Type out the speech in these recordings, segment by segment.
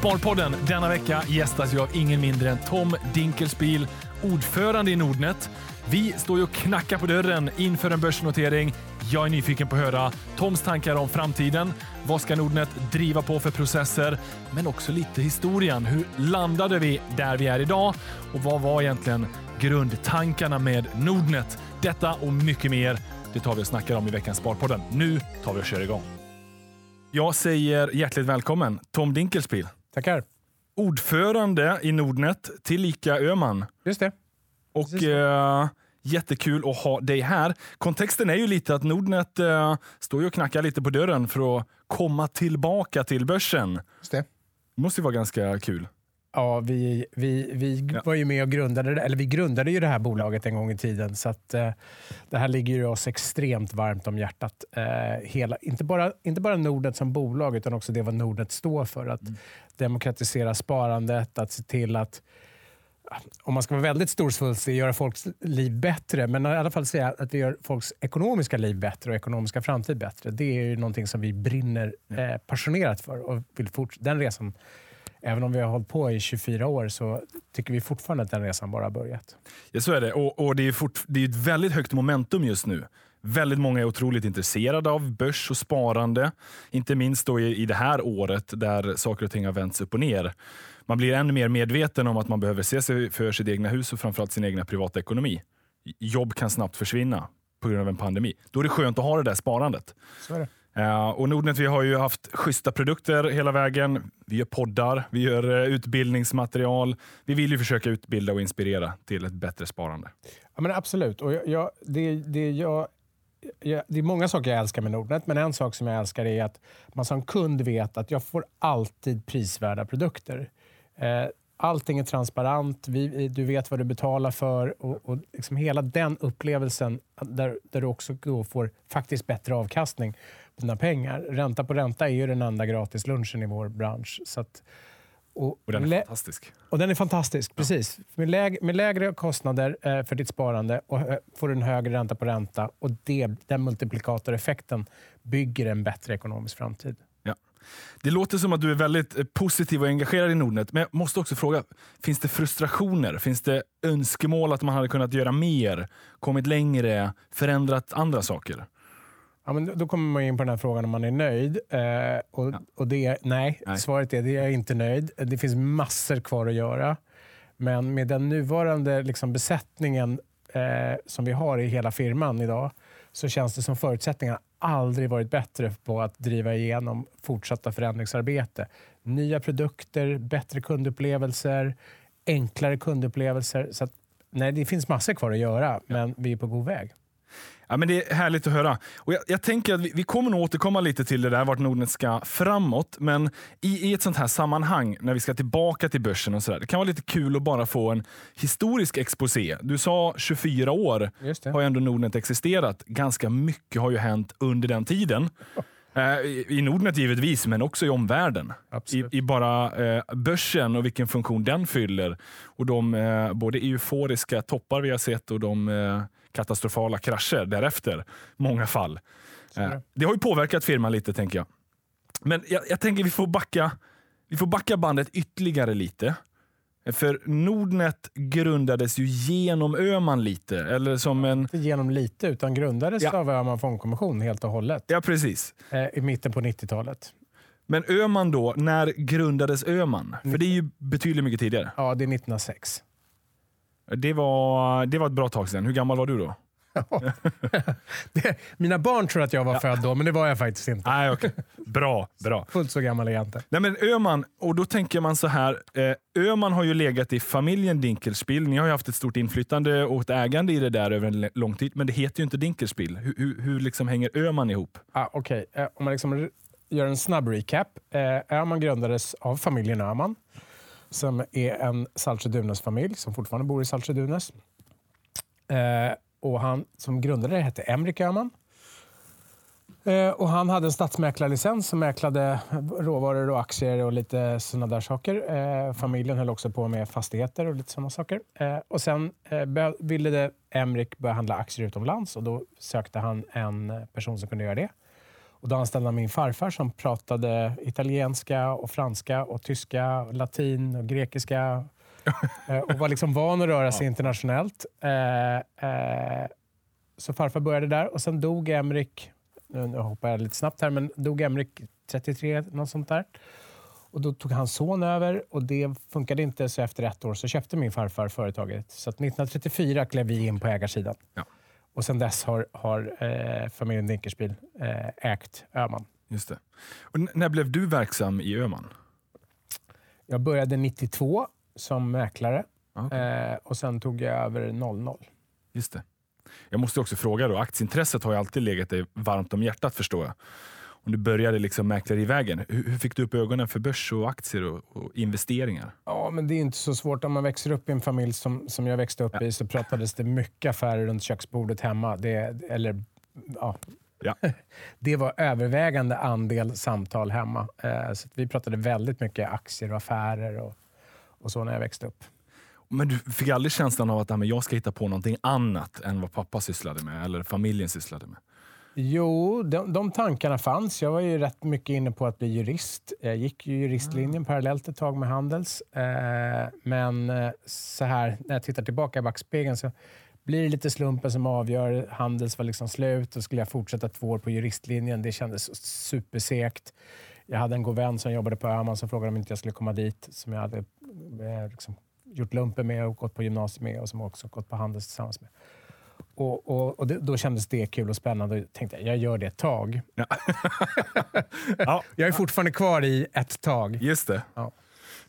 Sparpodden denna vecka gästas jag av ingen mindre än Tom Dinkelspiel, ordförande i Nordnet. Vi står ju och knackar på dörren inför en börsnotering. Jag är nyfiken på att höra Toms tankar om framtiden. Vad ska Nordnet driva på för processer? Men också lite historien. Hur landade vi där vi är idag? Och vad var egentligen grundtankarna med Nordnet? Detta och mycket mer, det tar vi och snackar om i veckans Sparpodden. Nu tar vi och kör igång. Jag säger hjärtligt välkommen Tom Dinkelspiel. Tackar. Ordförande i Nordnet, tillika Öman. Just det. Och eh, jättekul att ha dig här. Kontexten är ju lite att Nordnet eh, står ju och knackar lite på dörren för att komma tillbaka till börsen. Just det. Det måste ju vara ganska kul. Ja, vi, vi, vi Ja. var ju med och grundade eller vi grundade ju det här bolaget en gång i tiden. Så att, eh, det här ligger ju oss extremt varmt om hjärtat. Eh, hela, inte, bara, inte bara Nordnet som bolag, utan också det vad Nordnet står för. Att demokratisera sparandet, att se till att om man ska vara väldigt storsvulstig, göra folks liv bättre, men i alla fall säga att vi gör folks ekonomiska liv bättre och ekonomiska framtid bättre. Det är ju någonting som vi brinner eh, passionerat för och vill fortsätta. Den resan, även om vi har hållit på i 24 år, så tycker vi fortfarande att den resan bara har börjat. Ja, så är det. Och, och det är, fort, det är ett väldigt högt momentum just nu. Väldigt många är otroligt intresserade av börs och sparande. Inte minst då i, i det här året där saker och ting har vänts upp och ner. Man blir ännu mer medveten om att man behöver se sig för sitt egna hus och framförallt sin egna privatekonomi. Jobb kan snabbt försvinna på grund av en pandemi. Då är det skönt att ha det där sparandet. Så är det. Eh, och Nordnet vi har ju haft schyssta produkter hela vägen. Vi gör poddar, vi gör eh, utbildningsmaterial. Vi vill ju försöka utbilda och inspirera till ett bättre sparande. Ja, men absolut. Och jag, jag, det, det, jag, jag, det är många saker jag älskar med Nordnet, men en sak som jag älskar är att man som kund vet att jag får alltid prisvärda produkter. Eh, allting är transparent, vi, du vet vad du betalar för och, och liksom hela den upplevelsen där, där du också får faktiskt bättre avkastning dina pengar. Ränta på ränta är ju den enda gratis lunchen i vår bransch. Så att, och, Och den är fantastisk. och den är fantastisk, precis. Med, läg, med lägre kostnader eh, för ditt sparande och, eh, får du en högre ränta på ränta. Och det, den multiplikatoreffekten bygger en bättre ekonomisk framtid. Ja. Det låter som att du är väldigt eh, positiv och engagerad i Nordnet, men jag måste också fråga, finns det frustrationer? Finns det önskemål att man hade kunnat göra mer, kommit längre, förändrat andra saker? Ja, men då- kommer man in på den här frågan om man är nöjd. Eh, och, och det är, nej, Nej. svaret är det är jag inte nöjd. Det finns massor kvar att göra. Men med den nuvarande liksom, besättningen eh, som vi har i hela firman idag så känns det som förutsättningarna aldrig varit bättre på att driva igenom fortsatta förändringsarbete. Nya produkter, bättre kundupplevelser, enklare kundupplevelser. Så att, nej, det finns massor kvar att göra, men vi är på god väg. Ja, men det är härligt att höra. Och jag, jag tänker att vi, vi kommer nog återkomma lite till det där, vart Nordnet ska framåt. Men i, i ett sånt här sammanhang, när vi ska tillbaka till börsen och sådär, det kan vara lite kul att bara få en historisk exposé. Du sa 24 år har ändå Nordnet existerat. Ganska mycket har ju hänt under den tiden. Eh, I Nordnet givetvis, men också i omvärlden. I. I bara eh, börsen och vilken funktion den fyller. Och de eh, både euforiska toppar vi har sett och de eh, katastrofala krascher därefter. Många fall. Eh, det. det har ju påverkat firman lite, tänker jag. Men jag, jag tänker vi får, backa, vi får backa bandet ytterligare lite. För Nordnet grundades ju genom Öman lite, eller som en... Inte genom lite, utan grundades Ja. av Öhman Fondkommission helt och hållet Ja, precis. eh, i mitten på 90-talet. Men Öman då, när grundades Öman? För det är ju betydligt mycket tidigare. Ja, det är 1906. Det var, det var ett bra tag sedan. Hur gammal var du då? Det, mina barn tror att jag var född då, men det var jag faktiskt inte. Nej, okej. Bra, bra. Fullt så gammal är jag inte. Nej, men Öman, och då tänker man så här. Eh, Öman har ju legat i familjen Dinkelspiel. Ni har ju haft ett stort inflytande och ett ägande i det där över en lång tid, men det heter ju inte Dinkelspiel. Hur, hur, hur liksom hänger Öman ihop? Ah, Okej, eh, om man liksom gör en snabb recap. Eh, Öhman grundades av familjen Öhman, som är en Saltsjö-Dunäs-familj som fortfarande bor i Saltsjö-Dunäs. Eh, och han som grundade det hette Emrik Öhman. Eh, och han hade en stadsmäklarlicens som mäklade råvaror och aktier och lite sådana där saker. Eh, familjen höll också på med fastigheter och lite sådana saker. Eh, och sen eh, ville Emrik börja handla aktier utomlands och då sökte han en person som kunde göra det. Och då anställde han min farfar som pratade italienska, och franska, och tyska, och latin och grekiska. Eh, och var liksom van att röra sig internationellt. Eh, eh, så farfar började där och sen dog Emrik, nu, nu hoppar jag lite snabbt här, men dog Emrik 33, något sånt där. Och då tog hans son över och det funkade inte så efter ett år så köpte min farfar företaget. Så 1934 klev vi in på ägarsidan. Ja. Och sen dess har, har eh, familjen Dinkelspiel eh, ägt Öhman. Just det. Och när blev du verksam i Öhman? Jag började 92 som mäklare Okay. eh, och sen tog jag över 00. Just det. Jag måste också fråga, då, aktieintresset har ju alltid legat dig varmt om hjärtat förstår jag. Om du började liksom mäklerivägen, hur, hur fick du upp ögonen för börs och aktier och, och investeringar? Ja, men det är inte så svårt. Om man växer upp i en familj som, som jag växte upp i så pratades det mycket affärer runt köksbordet hemma. Det, eller, ja. Ja. det var övervägande andel samtal hemma. Eh, så vi pratade väldigt mycket aktier och affärer och, och så när jag växte upp. Men du fick aldrig känslan av att "Ah, men jag ska hitta på någonting annat än vad pappa sysslade med eller familjen sysslade med? Jo, de, de tankarna fanns. Jag var ju rätt mycket inne på att bli jurist. Jag gick ju juristlinjen parallellt ett tag med Handels. Eh, men eh, så här, när jag tittar tillbaka i backspegeln så blir det lite slumpen som avgör. Handels var liksom slut och skulle jag fortsätta två år på juristlinjen. Det kändes supersegt. Jag hade en god vän som jobbade på Öhman som frågade om inte jag skulle komma dit. Som jag hade eh, liksom, gjort lumpen med och gått på gymnasiet med och som också gått på Handels tillsammans med. Och, och, och det, då kändes det kul och spännande och tänkte jag, jag gör det ett tag. Ja. ja, Jag är fortfarande kvar i ett tag. just det. Ja.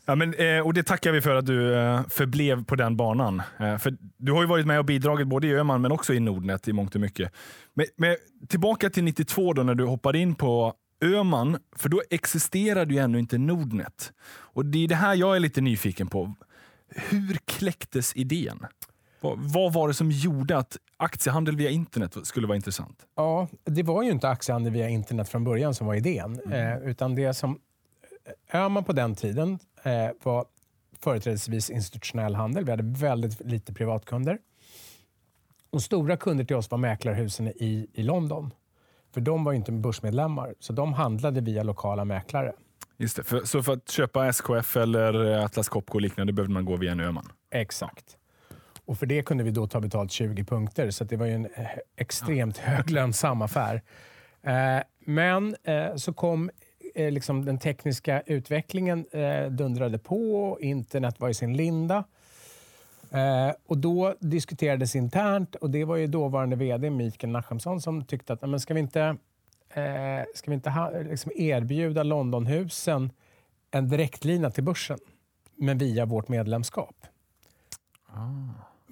Ja, men, eh, och det tackar vi för att du eh, förblev på den banan. Eh, för du har ju varit med och bidragit både i Öhman men också i Nordnet i mångt och mycket. Men, men tillbaka till 92 då när du hoppade in på Öhman, för då existerade ju ännu inte Nordnet. Och det är det här jag är lite nyfiken på. Hur kläcktes idén? Vad, var det som gjorde att aktiehandel via internet skulle vara intressant? Ja, det var ju inte aktiehandel via internet från början som var idén. Eh, utan det som Öhman på den tiden eh, var företrädesvis institutionell handel. Vi hade väldigt lite privatkunder. Och stora kunder till oss var mäklarhusen i, i London. För de var ju inte börsmedlemmar, så de handlade via lokala mäklare. Just det. För, så för att köpa SKF eller Atlas Copco och liknande behövde man gå via en Öhman? Exakt. Och för det kunde vi då ta betalt 20 punkter, så det var ju en eh, extremt hög lönsam affär. Eh, men eh, så kom eh, liksom den tekniska utvecklingen eh, dundrade på, internet var i sin linda. Eh, och då diskuterades internt och det var ju dåvarande vd Mikael Nachemsson som tyckte att men ska vi inte, ska vi inte ha, liksom erbjuda Londonhusen en direktlina till börsen, men via vårt medlemskap.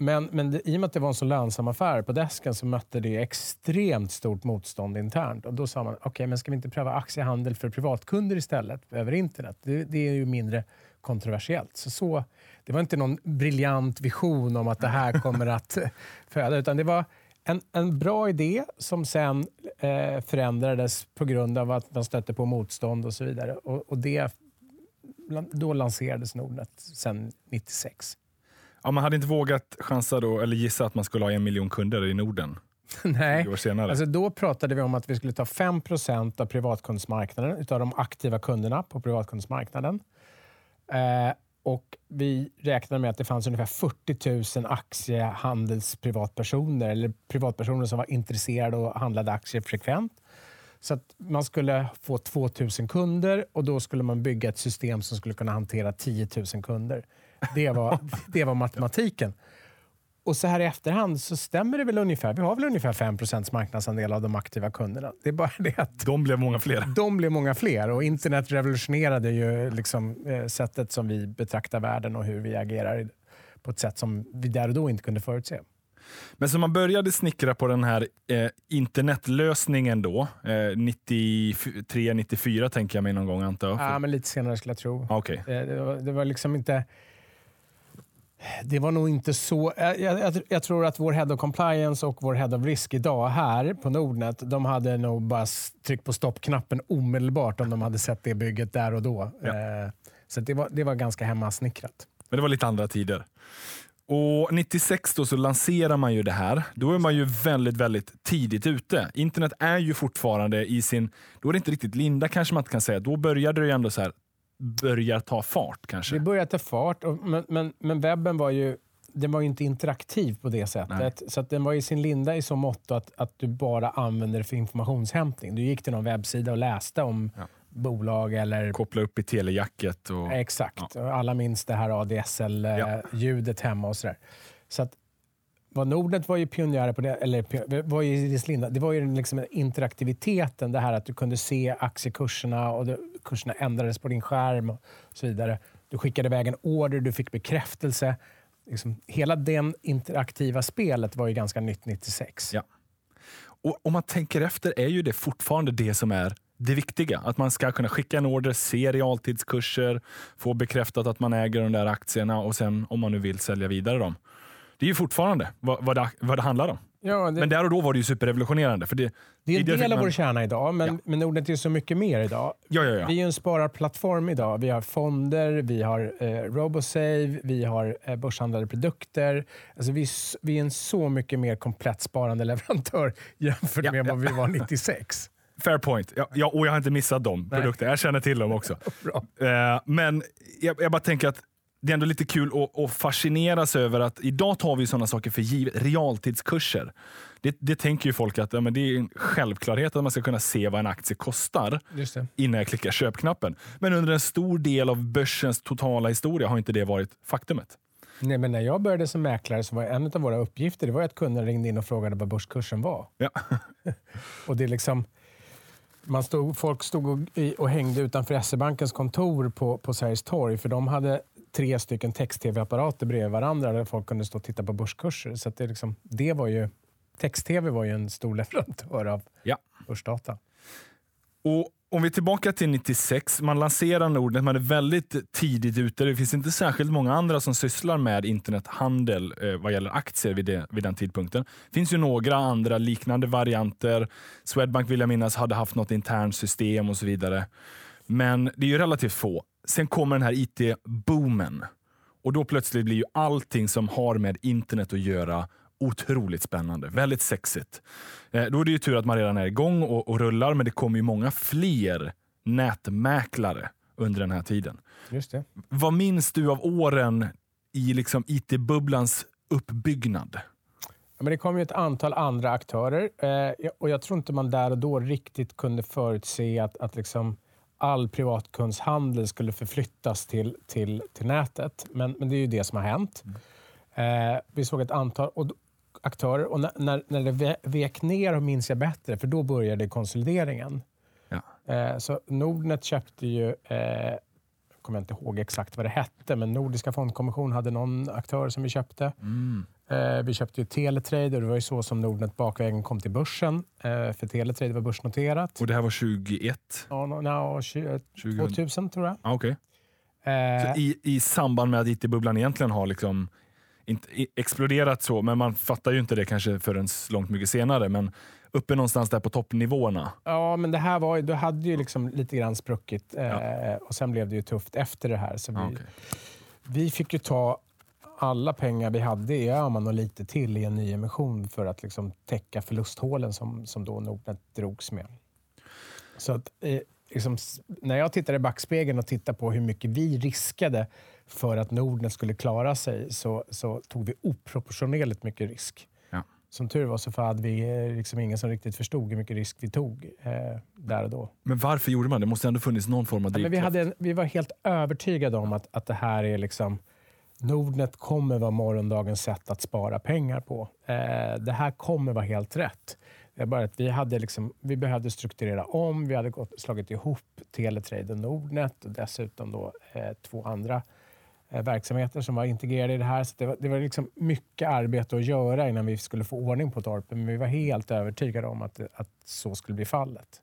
Men, men det, i och med att det var en så lönsam affär på desken så mötte det extremt stort motstånd internt. Och Då sa man, okej, okay, men ska vi inte pröva aktiehandel för privatkunder istället över internet? Det, det är ju mindre kontroversiellt. Så, så Det var inte någon briljant vision om att det här kommer att föda, utan det var en, en bra idé som sen eh, förändrades på grund av att man stötte på motstånd och så vidare. Och, och det, då lanserades Nordnet sen 96. Ja, man hade inte vågat chansa då, eller gissa att man skulle ha en miljon kunder i Norden Nej, 20 år senare. alltså då pratade vi om att vi skulle ta 5% av privatkundsmarknaden, utav de aktiva kunderna på privatkundsmarknaden. Eh, och vi räknade med att det fanns ungefär 40 000 aktiehandelsprivatpersoner, eller privatpersoner som var intresserade och handlade aktier frekvent. Så att man skulle få 2 000 kunder och då skulle man bygga ett system som skulle kunna hantera 10 000 kunder. Det var, det var matematiken. Och så här i efterhand så stämmer det väl ungefär. Vi har väl ungefär 5 marknadsandel av de aktiva kunderna. Det är bara det att De blev många fler. de blev många fler och internet revolutionerade ju liksom, eh, sättet som vi betraktar världen och hur vi agerar på ett sätt som vi där och då inte kunde förutse. Men så man började snickra på den här eh, internetlösningen då, eh, 93, 94 tänker jag mig någon gång antar jag. Ja, men lite senare skulle jag tro. Ah, Okej. Eh, Det var, det var liksom inte... Det var nog inte så... Jag, jag, jag tror att vår Head of Compliance och vår Head of Risk idag här på Nordnet, de hade nog bara tryckt på stoppknappen omedelbart om de hade sett det bygget där och då. Ja. Eh, Så det var, det var ganska hemmasnickrat. Men det var lite andra tider. Och 96 då så lanserar man ju det här. Då är man ju väldigt, väldigt tidigt ute. Internet är ju fortfarande i sin, då är det inte riktigt linda kanske man inte kan säga. Då började det ju ändå så här, börjar ta fart kanske. Det börjar ta fart, och, men, men, men webben var ju den var ju inte interaktiv på det sättet. Nej. Så att den var i sin linda i så mått att, att du bara använde det för informationshämtning. Du gick till någon webbsida och läste om ja. bolag eller... Koppla upp i telejacket. Och... Exakt. Ja. Alla minns det här ADSL-ljudet ja. hemma och sådär. Så att, vad Nordnet var ju pionjärer på det, eller var ju i linda. Det var ju liksom interaktiviteten, det här att du kunde se aktiekurserna och det, kurserna ändrades på din skärm och så vidare. Du skickade iväg en order, du fick bekräftelse liksom, hela det interaktiva spelet var ju ganska nytt 96. Ja. Och om man tänker efter är ju det fortfarande det som är det viktiga. Att man ska kunna skicka en order, se realtidskurser, få bekräftat att man äger de där aktierna och sen om man nu vill sälja vidare dem. Det är ju fortfarande vad, vad, det, vad det handlar om. Ja, det... Men där och då var det ju superrevolutionerande. För det, det är en del av man... vår kärna idag, men, ja. men Nordnet är så mycket mer idag. Ja, ja, ja. Vi är en spararplattform idag. Vi har fonder, vi har eh, Robosave, vi har eh, börshandlade produkter. Alltså vi, vi är en så mycket mer komplett sparande leverantör jämfört ja, med vad vi var 96. Fair point. Ja, ja, och jag har inte missat de produkterna. Jag känner till dem också. eh, men jag, jag bara tänker att det är ändå lite kul att, att fascineras över att idag tar vi sådana saker för givet. Realtidskurser. Det, det tänker ju folk att ja, men det är en självklarhet att man ska kunna se vad en aktie kostar innan jag klickar köpknappen. Men under en stor del av börsens totala historia har inte det varit faktumet. Nej, men när jag började som mäklare så var en av våra uppgifter det var att kunden ringde in och frågade vad börskursen var. Ja. och det är liksom... Man stod, folk stod och, och hängde utanför SE-bankens kontor på, på Sergels torg för de hade tre stycken text-tv-apparater bredvid varandra där folk kunde stå och titta på börskurser. Så det, liksom, det var ju, text-tv var ju en stor leverantör av ja. börsdata. Och om vi är tillbaka till 96, man lanserar Nordnet, man är väldigt tidigt ute. Det finns inte särskilt många andra som sysslar med internethandel eh, vad gäller aktier vid, det, vid den tidpunkten. Det finns ju några andra liknande varianter. Swedbank vill jag minnas hade haft något internt system och så vidare. Men det är ju relativt få. Sen kommer den här IT-boomen och då plötsligt blir ju allting som har med internet att göra otroligt spännande. Väldigt sexigt. Eh, då är det ju tur att man redan är igång och, och rullar, men det kommer ju många fler nätmäklare under den här tiden. Just det. Vad minns du av åren i liksom IT-bubblans uppbyggnad? Ja, men det kom ju ett antal andra aktörer eh, och jag tror inte man där och då riktigt kunde förutse att, att liksom all privatkundshandel skulle förflyttas till, till, till nätet. Men, men det är ju det som har hänt. Mm. Eh, vi såg ett antal och, aktörer och när, när, det vek ner, minns jag bättre, för då började konsolideringen. Ja. Eh, så Nordnet köpte ju, eh, jag kommer inte ihåg exakt vad det hette, men Nordiska fondkommission hade någon aktör som vi köpte. Mm. Eh, vi köpte ju Teletrade och det var ju så som Nordnet bakvägen kom till börsen. Eh, för Teletrade var börsnoterat. Och det här var 21? Ja, no, no, 20, 2000 tror jag. Ah, okay. Eh, i, I samband med att IT-bubblan egentligen har liksom inte exploderat så, men man fattar ju inte det kanske förrän långt mycket senare. Men uppe någonstans där på toppnivåerna. Ja, men det här var, du hade ju liksom lite grann spruckit eh, ja. och sen blev det ju tufft efter det här. Så vi, okay. vi fick ju ta alla pengar vi hade i Öhman och lite till i en ny emission för att liksom täcka förlusthålen som, som då Nordnet drogs med. Så att, eh, liksom, när jag tittar i backspegeln och tittar på hur mycket vi riskade för att Nordnet skulle klara sig så, så tog vi oproportionerligt mycket risk. Ja. Som tur var så hade vi eh, liksom ingen som riktigt förstod hur mycket risk vi tog eh, där och då. Men varför gjorde man det? Det måste ändå funnits någon form av drivkraft. Ja, vi, hade, vi var helt övertygade om att, att det här är liksom Nordnet kommer vara morgondagens sätt att spara pengar på. Eh, det här kommer vara helt rätt. Det är bara att vi, hade liksom, vi behövde strukturera om. Vi hade gått, slagit ihop Teletrade och Nordnet och dessutom då, eh, två andra eh, verksamheter som var integrerade i det här. Så det var, det var liksom mycket arbete att göra innan vi skulle få ordning på torpen. Men vi var helt övertygade om att, att så skulle bli fallet.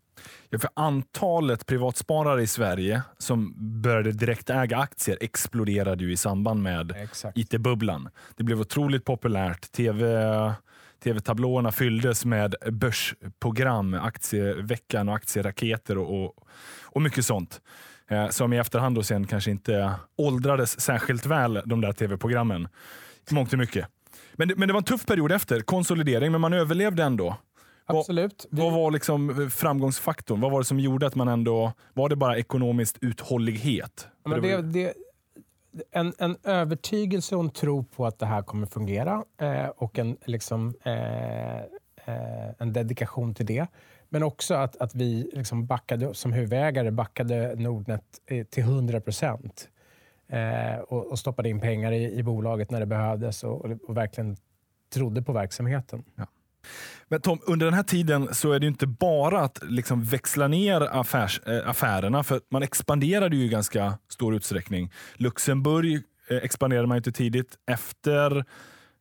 Ja, för antalet privatsparare i Sverige som började direktäga aktier exploderade ju i samband med IT-bubblan. Det blev otroligt populärt. TV, TV-tablåerna fylldes med börsprogram, Aktieveckan och Aktieraketer och, och, och mycket sånt. Eh, som i efterhand då sen kanske inte åldrades särskilt väl, de där tv-programmen. Mångt och mycket. Men det, men det var en tuff period efter, konsolidering, men man överlevde ändå. Absolut. Vad, vad var liksom framgångsfaktorn? Vad var det som gjorde att man ändå... Var det bara ekonomisk uthållighet? Men det, det, en, en övertygelse och en tro på att det här kommer fungera eh, och en, liksom, eh, eh, en dedikation till det. Men också att, att vi liksom backade, som huvudägare backade Nordnet eh, till 100 procent. Eh, och, och, stoppade in pengar i, i bolaget när det behövdes och, och verkligen trodde på verksamheten. Ja. Men Tom, under den här tiden så är det inte bara att liksom växla ner affärs, äh, affärerna, för man expanderade ju i ganska stor utsträckning. Luxemburg eh, expanderade man inte tidigt. Efter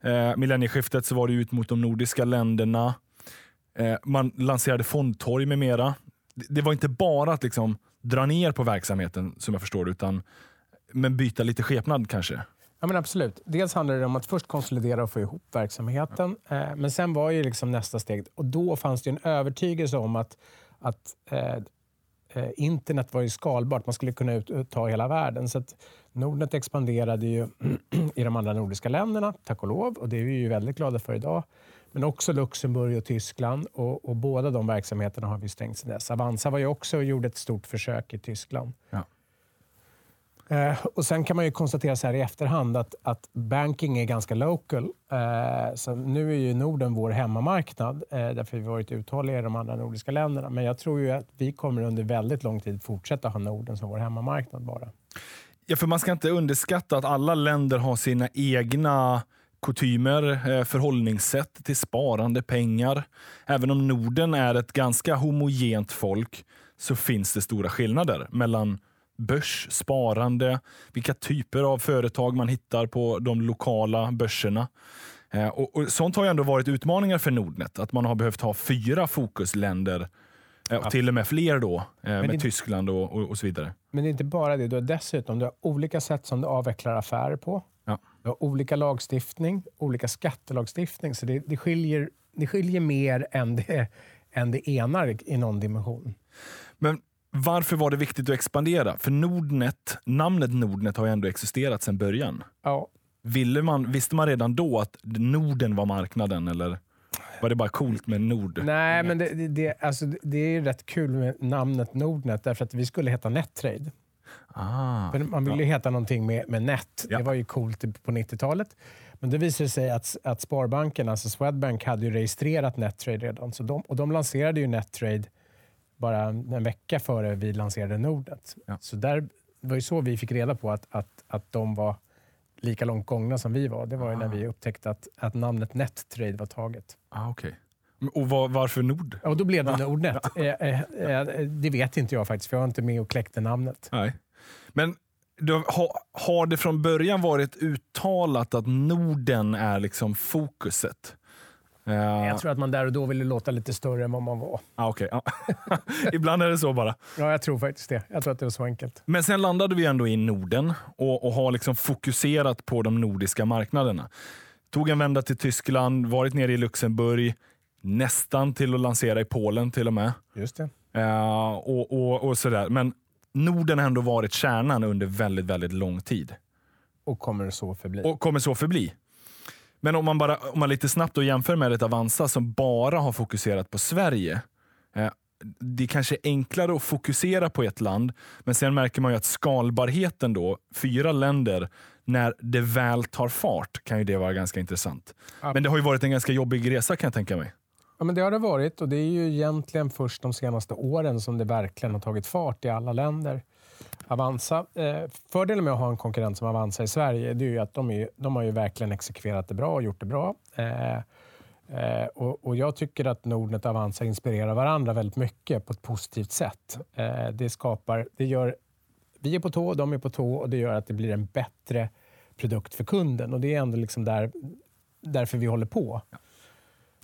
eh, millennieskiftet så var det ut mot de nordiska länderna. Eh, man lanserade fondtorg med mera. Det var inte bara att liksom dra ner på verksamheten som jag förstår utan men byta lite skepnad kanske. Ja, men absolut. Dels handlar det om att först konsolidera och få ihop verksamheten. Eh, men sen var ju liksom nästa steg, och då fanns det en övertygelse om att, att eh, eh internet var ju skalbart. Man skulle kunna ut, ta hela världen. Så att Nordnet expanderade ju i de andra nordiska länderna, tack och lov. Och det är vi ju väldigt glada för idag. Men också Luxemburg och Tyskland. Och, och båda de verksamheterna har vi stängt sedan dess. Avanza var ju också och gjorde ett stort försök i Tyskland. Ja. Eh, och Sen kan man ju konstatera så här i efterhand att, att banking är ganska local. Eh, så nu är ju Norden vår hemmamarknad, eh, därför vi har varit uthålliga i de andra nordiska länderna. Men jag tror ju att vi kommer under väldigt lång tid fortsätta ha Norden som vår hemmamarknad bara. Ja, för man ska inte underskatta att alla länder har sina egna kutymer, eh, förhållningssätt till sparande pengar. Även om Norden är ett ganska homogent folk så finns det stora skillnader mellan börs, sparande, vilka typer av företag man hittar på de lokala börserna. Eh, och, och, sånt har ju ändå varit utmaningar för Nordnet, att man har behövt ha fyra fokusländer eh, och till och med fler då, eh, med det, Tyskland och, och, och, så vidare. Men det är inte bara det, du har dessutom du har olika sätt som du avvecklar affärer på. Ja. Du har olika lagstiftning, olika skattelagstiftning, så det, det, skiljer, det skiljer mer än det, än det enar i någon dimension. Men varför var det viktigt att expandera? För Nordnet, namnet Nordnet har ju ändå existerat sedan början. Ja. Ville man, visste man redan då att Norden var marknaden eller var det bara coolt med Nord? Nej, men det, det, alltså, det är rätt kul med namnet Nordnet därför att vi skulle heta Nettrade. Ah, För man ville ja. heta någonting med, med net. Ja. Det var ju coolt på 90-talet. Men det visade sig att, att Sparbanken, alltså Swedbank, hade ju registrerat Nettrade redan. Så de, och de lanserade ju Nettrade bara en vecka före vi lanserade Nordnet. Ja. Så där var ju så vi fick reda på att, att, att de var lika långt gångna som vi var. Det var när vi upptäckte att, att namnet NetTrade var taget. Ah, okay. Och var, varför Nord? Ja, då blev det Nordnet. Eh, eh, eh, det vet inte jag faktiskt, för jag var inte med och kläckte namnet. Nej. Men du, har, har det från början varit uttalat att Norden är liksom fokuset? Ja. Jag tror att man där och då ville låta lite större än vad man var. Ah, okay. ah. Ibland är det så bara. Ja, jag tror faktiskt det. Jag tror att det var så enkelt. Men sen landade vi ändå i Norden och, och har liksom fokuserat på de nordiska marknaderna. Tog en vända till Tyskland, varit nere i Luxemburg, nästan till att lansera i Polen till och med. Just det. Uh, och, och, och sådär. Men Norden har ändå varit kärnan under väldigt, väldigt lång tid. Och kommer så förbli. Och kommer så förbli. Men om man, bara, om man lite snabbt då jämför med ett Avanza som bara har fokuserat på Sverige. Eh, det är kanske enklare att fokusera på ett land, men sen märker man ju att skalbarheten då, fyra länder, när det väl tar fart kan ju det vara ganska intressant. Ja. Men det har ju varit en ganska jobbig resa kan jag tänka mig. Ja, men det har det varit och det är ju egentligen först de senaste åren som det verkligen har tagit fart i alla länder. Avanza. Eh, fördelen med att ha en konkurrent som Avanza i Sverige det är ju att de, är, de har ju verkligen exekverat det bra och gjort det bra. Eh, eh, och, och, Jag tycker att Nordnet och Avanza inspirerar varandra väldigt mycket på ett positivt sätt. Eh, det skapar, det gör, vi är på tå, de är på tå och det gör att det blir en bättre produkt för kunden. Och Det är ändå liksom där, därför vi håller på.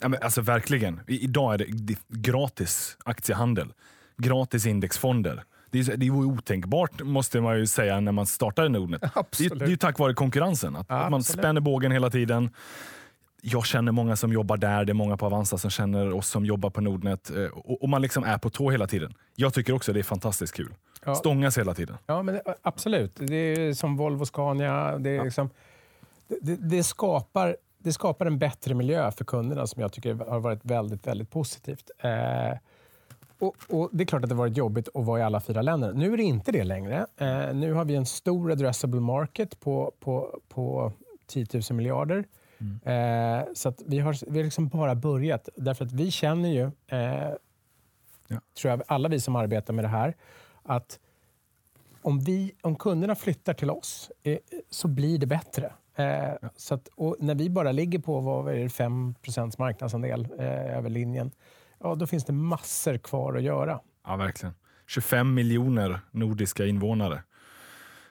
Ja, men alltså Verkligen. I, idag är det gratis aktiehandel, gratis indexfonder det är, det är otänkbart måste man ju säga när man startar Nordnet. Absolut. Det, är ju tack vare konkurrensen. Att, att man spänner bågen hela tiden. Jag känner många som jobbar där, det är många på Avanza som känner oss som jobbar på Nordnet. Eh, och, och man liksom är på tå hela tiden. Jag tycker också det är fantastiskt kul. Ja. Stångas hela tiden. Ja, men det, absolut. Det är som Volvo Scania. Det är ja. liksom, det, det, skapar, det skapar en bättre miljö för kunderna som jag tycker har varit väldigt, väldigt positivt. Eh, och, och, Det är klart att det varit jobbigt att vara i alla fyra länder. Nu är det inte det längre. Eh, nu har vi en stor addressable market på, på, på 10 000 miljarder. Mm. Eh, så vi har, vi har liksom bara börjat. Därför att vi känner ju, eh, ja. tror jag, alla vi som arbetar med det här, att om, vi, om kunderna flyttar till oss eh, så blir det bättre. Eh, ja. så att, när vi bara ligger på vad är det, 5 marknadsandel eh, över linjen, ja, då finns det massor kvar att göra. Ja, verkligen. 25 miljoner nordiska invånare.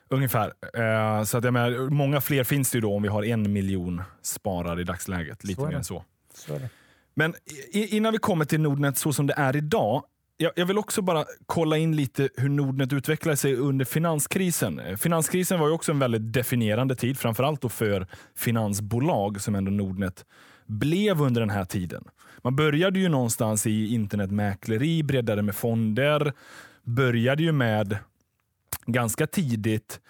Ungefär. Eh, så att jag menar, många fler finns det ju då om vi har en miljon sparare i dagsläget. Lite mer än så. så Men innan vi kommer till Nordnet så som det är idag. Jag, jag vill också bara kolla in lite hur Nordnet utvecklade sig under finanskrisen. Eh, finanskrisen var ju också en väldigt definierande tid, framförallt då för finansbolag som ändå Nordnet blev under den här tiden. Man började ju någonstans i internetmäkleri, breddade med fonder, började ju med ganska tidigt,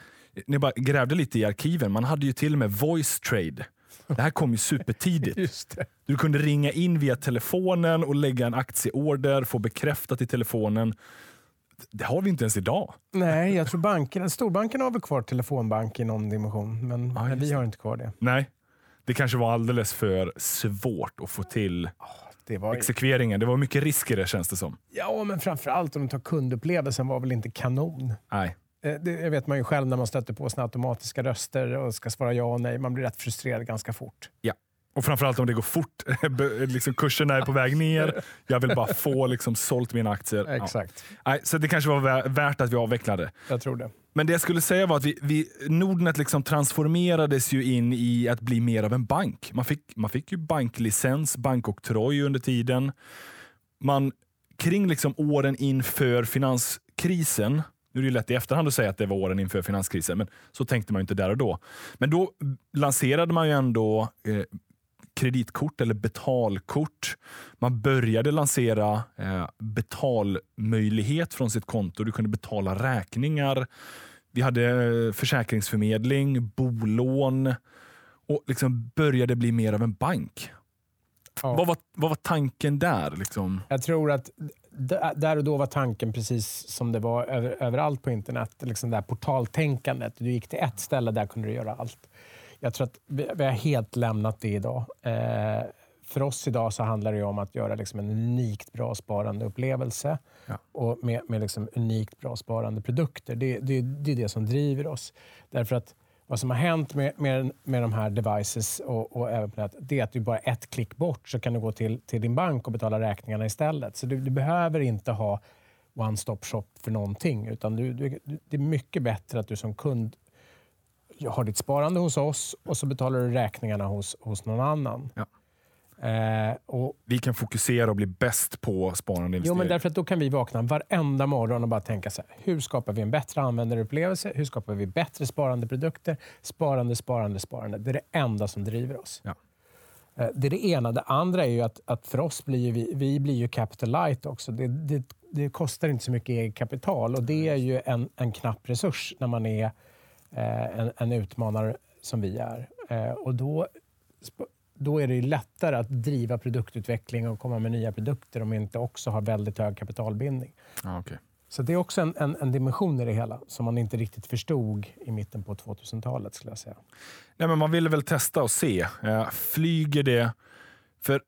ni bara grävde lite i arkiven, man hade ju till och med voice trade. Det här kom ju supertidigt. Du kunde ringa in via telefonen och lägga en aktieorder, få bekräftat i telefonen. Det har vi inte ens idag. Nej, jag tror banken, storbankerna har väl kvar telefonbank i någon dimension, men, men vi har inte kvar det. Nej, det kanske var alldeles för svårt att få till det var... exekveringen. Det var mycket risk i det känns det som. Ja, men framförallt om du tar kundupplevelsen var väl inte kanon. Nej. Eh, det vet man ju själv när man stöter på sina automatiska röster och ska svara ja och nej. Man blir rätt frustrerad ganska fort. Ja. Och framförallt om det går fort. liksom kurserna är på väg ner. Jag vill bara få liksom, sålt mina aktier. Exakt. Ja. Nej, så det kanske var värt att vi avvecklade. Jag tror det. Men det jag skulle säga var att vi, vi, Nordnet liksom transformerades ju in i att bli mer av en bank. Man fick, man fick ju banklicens, bankoktroj under tiden. Man, kring liksom åren inför finanskrisen nu är det lätt i efterhand att säga att det var åren inför finanskrisen, men så tänkte man inte där och då. Men då lanserade man ju ändå eh, kreditkort eller betalkort. Man började lansera eh, betalmöjlighet från sitt konto. Du kunde betala räkningar. Vi hade eh, försäkringsförmedling, bolån och liksom började bli mer av en bank. Ja. Vad, var, vad var tanken där? Liksom? Jag tror att där och då var tanken precis som det var över, överallt på internet. Liksom det här portaltänkandet. Du gick till ett ställe, där kunde du göra allt. Jag tror att vi, vi har helt lämnat det idag. Eh, för oss idag så handlar det om att göra liksom en unikt bra sparandeupplevelse ja. och med, med liksom unikt bra sparande produkter. Det, det, det är det som driver oss. Därför att vad som har hänt med, med, med de här devices och, och även på det, det är att du bara ett klick bort så kan du gå till, till din bank och betala räkningarna istället. Så du, du behöver inte ha one-stop shop för någonting. Utan du, du, det är mycket bättre att du som kund har ditt sparande hos oss och så betalar du räkningarna hos, hos någon annan. Ja. Eh, och, vi kan fokusera och bli bäst på sparande Jo, men därför att då kan vi vakna varenda morgon och bara tänka så här, hur skapar vi en bättre användarupplevelse? Hur skapar vi bättre sparandeprodukter? Sparande, sparande, sparande. Det är det enda som driver oss. Ja. Eh, det är det ena. Det andra är ju att, att för oss blir vi, vi blir ju capital light också. Det, det, det, kostar inte så mycket eget kapital och det är ju en, en knapp resurs när man är eh, en, en utmanare som vi är. Eh, och då då är det lättare att driva produktutveckling och komma med nya produkter om man inte också har väldigt hög kapitalbindning. Ah, okay. Så det är också en, en, en, dimension i det hela som man inte riktigt förstod i mitten på 2000-talet. skulle jag säga. Nej, men man ville väl testa och se. Eh, flyger det? För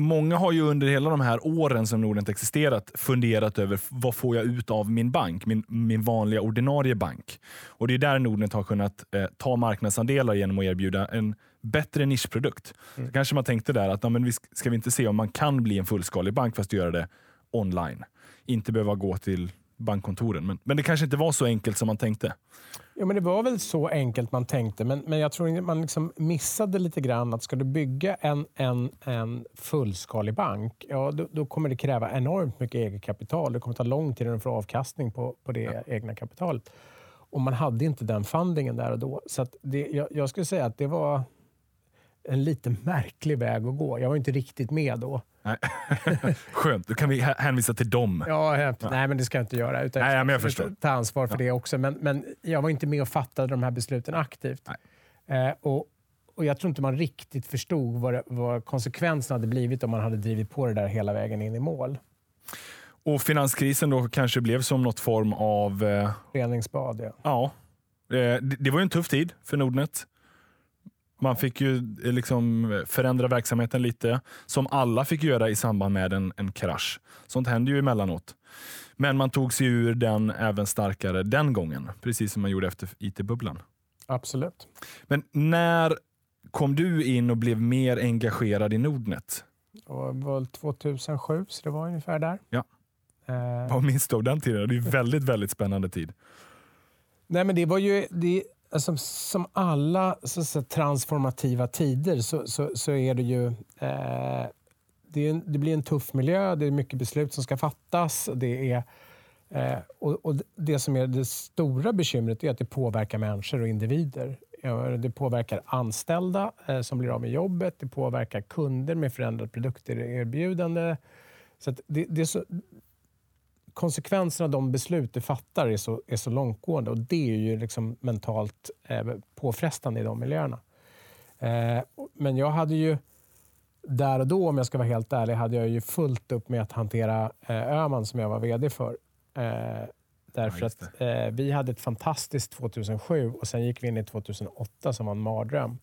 Många har ju under hela de här åren som Nordnet existerat funderat över vad får jag ut av min bank, min, min vanliga ordinarie bank. Och Det är där Nordnet har kunnat eh, ta marknadsandelar genom att erbjuda en bättre nischprodukt. Mm. Så kanske man tänkte där att ja, men vi ska vi inte se om man kan bli en fullskalig bank fast göra det online. Inte behöva gå till bankkontoren. Men, men det kanske inte var så enkelt som man tänkte. Ja, men det var väl så enkelt man tänkte, men, men jag tror man liksom missade lite grann att ska du bygga en, en, en fullskalig bank, ja, då, då kommer det kräva enormt mycket eget kapital. Det kommer ta lång tid att få avkastning på, på det ja. egna kapitalet. Och man hade inte den fundingen där och då. Så det, jag, jag skulle säga att det var en lite märklig väg att gå. Jag var inte riktigt med då. Skönt, då kan vi hänvisa till dem. Ja, ja. Nej, men det ska jag inte göra. Utan nej, men jag förstår. ta ansvar för ja. det också. Men, men jag var inte med och fattade de här besluten aktivt. Eh, och, och Jag tror inte man riktigt förstod vad, det, vad konsekvenserna hade blivit om man hade drivit på det där hela vägen in i mål. Och finanskrisen då kanske blev som något form av... Eh, Reningsbad, ja. ja. Eh, det, det var ju en tuff tid för Nordnet. Man fick ju eh, liksom förändra verksamheten lite, som alla fick göra i samband med en, en krasch. Sånt händer ju emellanåt. Men man tog sig ur den även starkare den gången, precis som man gjorde efter IT-bubblan. Absolut. Men när kom du in och blev mer engagerad i Nordnet? Det var väl 2007, så det var ungefär där. Ja. Eh, Vad minns du av den tiden? Det är väldigt, väldigt spännande tid. nej, men det var ju... Det, som, som alla så, så, transformativa tider så, så, så är det ju... Eh, det, är en, det blir en tuff miljö, det är mycket beslut som ska fattas. Det är, eh, och, och Det som är det stora bekymret är att det påverkar människor och individer. Det påverkar anställda eh, som blir av med jobbet. Det påverkar kunder med förändrat produkterbjudande. Så att det, det är så, konsekvenserna av de beslut du fattar är så, är så långtgående och det är ju liksom mentalt eh, påfrestande i de miljöerna. Eh, men jag hade ju där och då, om jag ska vara helt ärlig, hade jag ju fullt upp med att hantera eh, Öhman som jag var VD för. Eh, därför Ja, att eh, vi hade ett fantastiskt 2007 och sen gick vi in i 2008 som var en mardröm.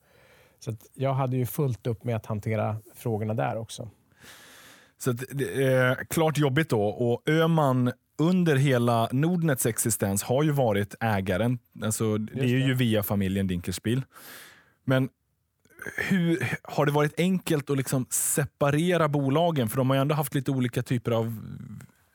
Så jag hade ju fullt upp med att hantera frågorna där också. Så att, det är klart jobbigt då. Och Öman under hela Nordnets existens har ju varit ägaren. Alltså, det är det. ju via familjen Dinkelspiel. Men hur, har det varit enkelt att liksom separera bolagen? För de har ju ändå haft lite olika typer av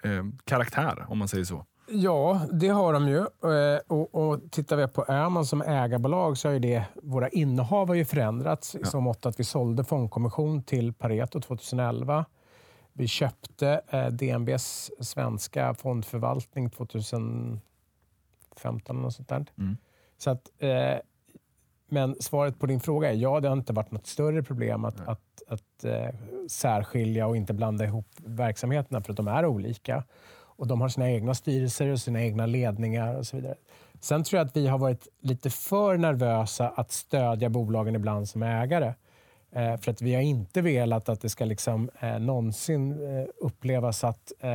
eh, karaktär, om man säger så. Ja, det har de ju. Eh, Och, och tittar vi på Öhman som ägarbolag så har ju det, våra innehav har ju förändrats i så mått att vi sålde Fondkommission till Pareto 2011. Vi köpte eh, DNBs svenska fondförvaltning 2015 eller något sånt där. Mm. Så att, eh, men svaret på din fråga är ja, det har inte varit något större problem att, att, att eh, särskilja och inte blanda ihop verksamheterna för att de är olika. Och De har sina egna styrelser och sina egna ledningar och så vidare. Sen tror jag att vi har varit lite för nervösa att stödja bolagen ibland som ägare. Eh, för att vi har inte velat att det ska liksom, eh, någonsin eh, upplevas att, eh,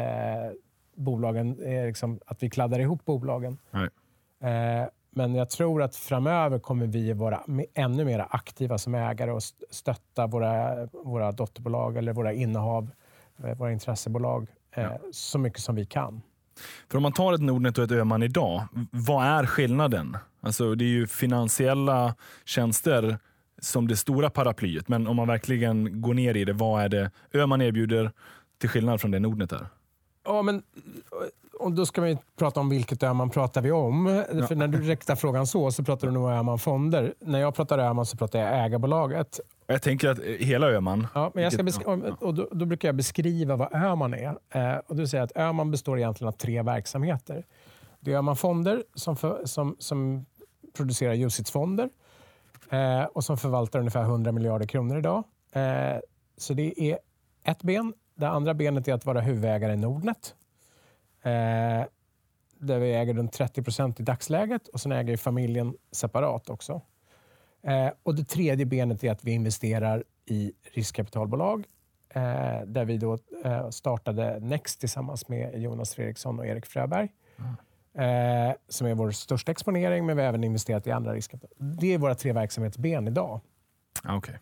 bolagen, eh, liksom, att vi kladdar ihop bolagen. Eh, men jag tror att framöver kommer vi vara ännu mer aktiva som ägare och st- stötta våra, våra dotterbolag eller våra innehav, eh, våra intressebolag Ja. så mycket som vi kan. För om man tar ett Nordnet och ett Öhman idag, vad är skillnaden? Alltså, det är ju finansiella tjänster som det stora paraplyet, men om man verkligen går ner i det, vad är det Öhman erbjuder till skillnad från det Nordnet är? Ja, men och då ska vi prata om vilket Öhman pratar vi om. För när du riktar frågan så, så pratar du nog om Öhman Fonder. När jag pratar Öhman så pratar jag ägarbolaget. Jag tänker att hela Öhman, Ja, men jag ska besk- och då, då brukar jag beskriva vad Öhman är. Eh, och du säger att Öhman består egentligen av tre verksamheter. Det är Öhman Fonder som, för, som, som producerar UCITS-fonder eh, och som förvaltar ungefär 100 miljarder kronor idag. Eh, så det är ett ben. Det andra benet är att vara huvudägare i Nordnet. Eh, där vi äger runt 30 procent i dagsläget och sen äger familjen separat också. Eh, och Det tredje benet är att vi investerar i riskkapitalbolag eh, där vi då eh, startade Next tillsammans med Jonas Fredriksson och Erik Fröberg. Mm. Eh, som är vår största exponering, men vi har även investerat i andra riskkapital. Det är våra tre verksamhetsben idag. ah, okej.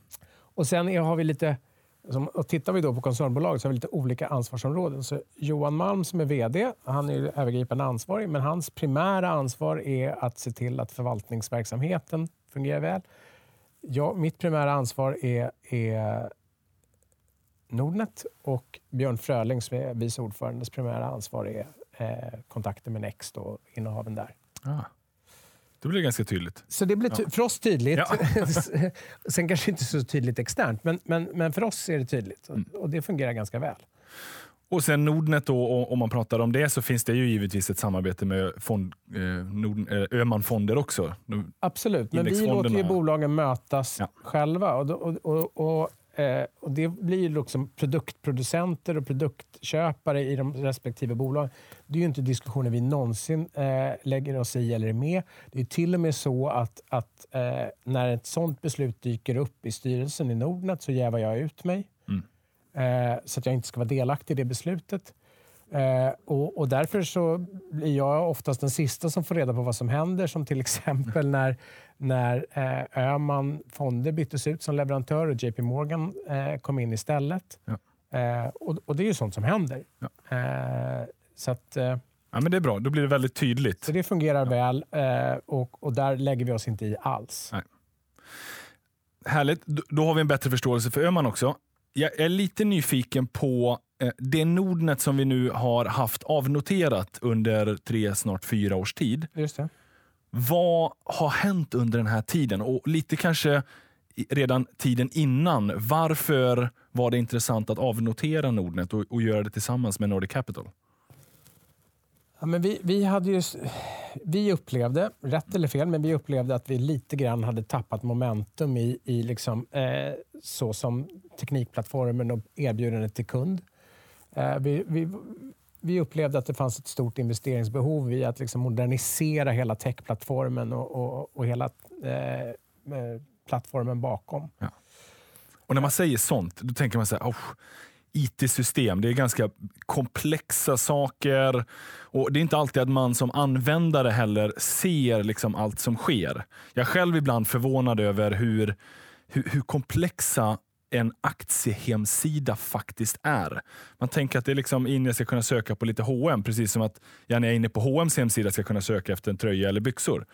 Och sen är, har vi lite, som, och tittar vi då på koncernbolag så har vi lite olika ansvarsområden. Så Johan Malm som är VD, han är övergripande ansvarig, men hans primära ansvar är att se till att förvaltningsverksamheten fungerar väl. Ja, mitt primära ansvar är, är Nordnet och Björn Fröling som är vice ordförandes primära ansvar är eh, kontakter med Next och innehaven där. ah. Då blir det ganska tydligt. Så det blir ty- för oss tydligt. Ja. Sen kanske inte så tydligt externt, men, men, men för oss är det tydligt. Mm. Och det fungerar ganska väl. Och sen Nordnet då, och om man pratar om det så finns det ju givetvis ett samarbete med fond, eh, Nord, eh, Öhman Fonder också. Absolut, men vi låter ju ja. bolagen mötas Ja. själva. Och, då- och, och, och eh, och det blir ju liksom produktproducenter och produktköpare i de respektive bolagen. Det är ju inte diskussioner vi någonsin eh, lägger oss i eller är med. Det är till och med så att, att eh, när ett sånt beslut dyker upp i styrelsen i Nordnet så jävar jag ut mig. Mm. Eh, så att jag inte ska vara delaktig i det beslutet. Eh, och, och, därför så blir jag oftast den sista som får reda på vad som händer. Som till exempel när, när eh, Öhman Fonder byttes ut som leverantör och JP Morgan eh, kom in istället. Ja. Eh, och, och, det är ju sånt som händer. Ja. Eh, så att, eh, ja, men det är bra, då blir det väldigt tydligt. Så det fungerar väl eh, och, och där lägger vi oss inte i alls. Nej. Härligt, då har vi en bättre förståelse för Öhman också. Jag är lite nyfiken på Eh, det Nordnet som vi nu har haft avnoterat under tre, snart fyra års tid. Just det. Vad har hänt under den här tiden? Och lite kanske redan tiden innan. Varför var det intressant att avnotera Nordnet och, och göra det tillsammans med Nordic Capital? Ja, men vi, vi, hade ju, vi upplevde, rätt eller fel, men vi upplevde att vi lite grann hade tappat momentum i, i liksom, eh, så som teknikplattformen och erbjudandet till kund. Eh, vi, vi, vi, upplevde att det fanns ett stort investeringsbehov i att liksom modernisera hela techplattformen och, och, och hela eh, eh plattformen bakom. Ja. Och när man säger sånt, då tänker man så här, oh, IT-system, det är ganska komplexa saker. Och Det är inte alltid att man som användare heller ser liksom allt som sker. Jag är själv ibland förvånad över hur, hur, hur komplexa en aktiehemsida faktiskt är. Man tänker att det är liksom in jag ska kunna söka på lite H&M precis som att jag när jag är inne på H&M's hemsida ska kunna söka efter en tröja eller byxor.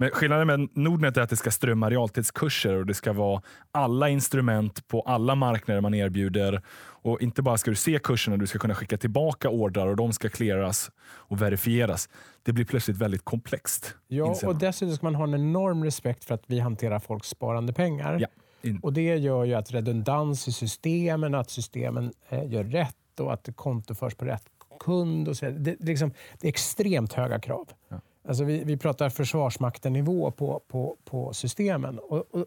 Men skillnaden med Nordnet är att det ska strömma realtidskurser och det ska vara alla instrument på alla marknader man erbjuder. Och Inte bara ska du se kurserna, du ska kunna skicka tillbaka ordrar och de ska clearas och verifieras. Det blir plötsligt väldigt komplext. Ja, och dessutom ska man ha en enorm respekt för att vi hanterar folks sparande pengar. Ja. In. Och Det gör ju att redundans i systemen, att systemen eh, gör rätt och att det kontoförs på rätt kund. Och så det, liksom, det är extremt höga krav. Ja. Alltså vi, vi pratar Försvarsmakten-nivå på, på, på systemen. Och, och,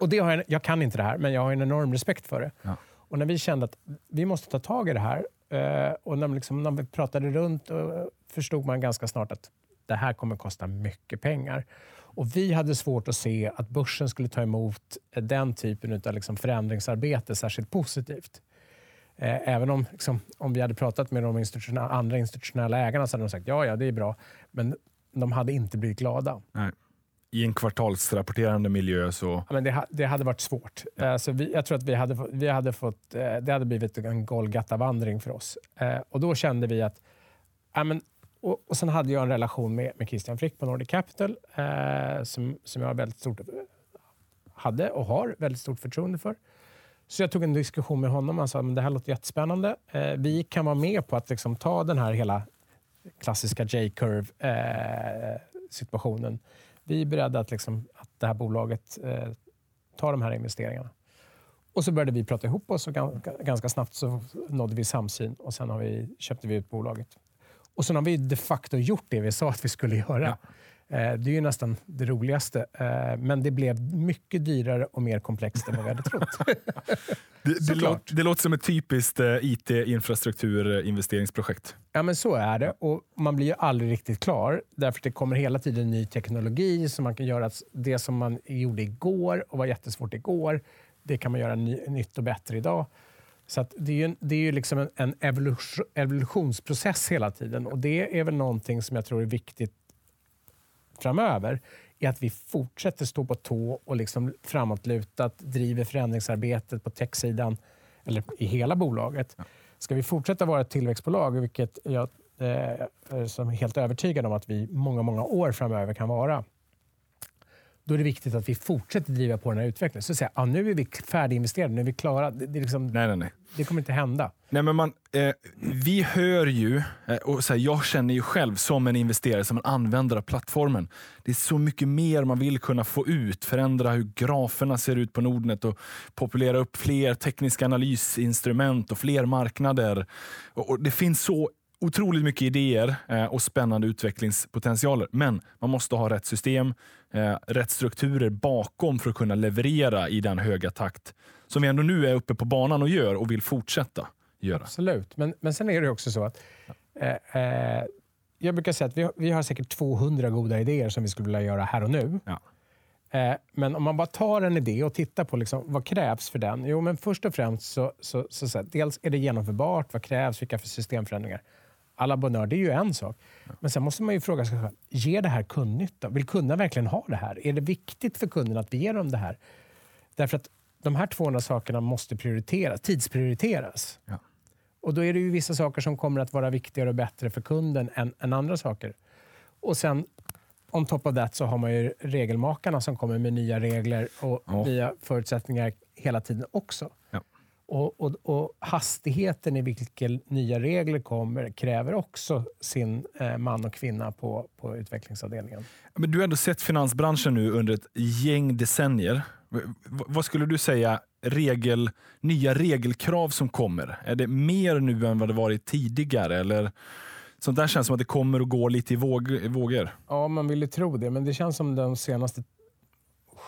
och det har jag, jag kan inte det här, men jag har en enorm respekt för det. Ja. Och när vi kände att vi måste ta tag i det här eh, och när, liksom, när vi pratade runt och förstod man ganska snart att det här kommer kosta mycket pengar. Och vi hade svårt att se att börsen skulle ta emot den typen av liksom förändringsarbete särskilt positivt. Eh, även om, liksom, om vi hade pratat med de institutionella, andra institutionella ägarna så hade de sagt ja, ja, det är bra. Men de hade inte blivit glada. Nej. I en kvartalsrapporterande miljö så... Ja, men det, det hade varit svårt. Ja. Så vi, jag tror att vi hade, vi hade fått, eh, det hade blivit en Golgata-vandring för oss. Eh, och Då kände vi att ja, men och, och Sen hade jag en relation med, med Christian Frick på Nordic Capital eh, som, som jag väldigt stort, hade och har väldigt stort förtroende för. Så jag tog en diskussion med honom. Han sa att det här låter jättespännande. Eh, vi kan vara med på att liksom ta den här hela klassiska J-curve-situationen. Eh, vi är beredda att, liksom, att det här bolaget eh, tar de här investeringarna. Och så började vi prata ihop oss och ganska snabbt så nådde vi samsyn och sen har vi, köpte vi ut bolaget. Och sen har vi de facto gjort det vi sa att vi skulle göra. Ja. Eh, det är ju nästan det roligaste. Eh, men det blev mycket dyrare och mer komplext än vad vi hade trott. det, det, låter, det, låter som ett typiskt eh, IT-infrastrukturinvesteringsprojekt. Ja, men så är det. Och man blir ju aldrig riktigt klar. Därför det kommer hela tiden ny teknologi som man kan göra. Det som man gjorde igår och var jättesvårt igår, det kan man göra ny, nytt och bättre idag. Så det är ju, det är ju liksom en, en evolution, evolutionsprocess hela tiden och det är väl någonting som jag tror är viktigt framöver är att vi fortsätter stå på tå och liksom framåtlutat driver förändringsarbetet på techsidan eller i hela bolaget. Ska vi fortsätta vara ett tillväxtbolag, vilket jag eh, är helt övertygad om att vi många, många år framöver kan vara, då är det viktigt att vi fortsätter driva på den här utvecklingen. Så att säga, ja, nu är vi färdiginvesterade, nu är vi klara. Det, det, liksom, nej, nej, nej. det kommer inte hända. Nej, men man, eh, vi hör ju, eh, och så här, jag känner ju själv som en investerare, som en användare av plattformen. Det är så mycket mer man vill kunna få ut. Förändra hur graferna ser ut på Nordnet och populera upp fler tekniska analysinstrument och fler marknader. Och, och det finns så otroligt mycket idéer eh, och spännande utvecklingspotentialer. Men man måste ha rätt system, eh, rätt strukturer bakom för att kunna leverera i den höga takt som vi ändå nu är uppe på banan och gör och vill fortsätta göra. Absolut, men, men sen är det också så att eh, eh, jag brukar säga att vi har, vi har säkert 200 goda idéer som vi skulle vilja göra här och nu. Ja. Eh, men om man bara tar en idé och tittar på liksom, vad krävs för den? Jo, men först och främst så, så, så, så dels är det genomförbart. Vad krävs? Vilka för systemförändringar? Alla bonheur, det är ju en sak. Men sen måste man ju fråga sig själv, ger det här kundnytta? Vill kunderna verkligen ha det här? Är det viktigt för kunderna att vi ger dem det här? Därför att de här 200 sakerna måste prioriteras, tidsprioriteras. Ja. Och då är det ju vissa saker som kommer att vara viktigare och bättre för kunden än, än andra saker. Och sen on top of that så har man ju regelmakarna som kommer med nya regler och Ja. nya förutsättningar hela tiden också. Ja. Och, och, och hastigheten i vilken nya regler kommer kräver också sin eh, man och kvinna på, på utvecklingsavdelningen. Men du har ändå sett finansbranschen nu under ett gäng decennier. V- vad skulle du säga regel, nya regelkrav som kommer? Är det mer nu än vad det varit tidigare? Eller sånt där känns som att det kommer och går lite i våg, i vågor. Ja, man vill ju tro det, men det känns som de senaste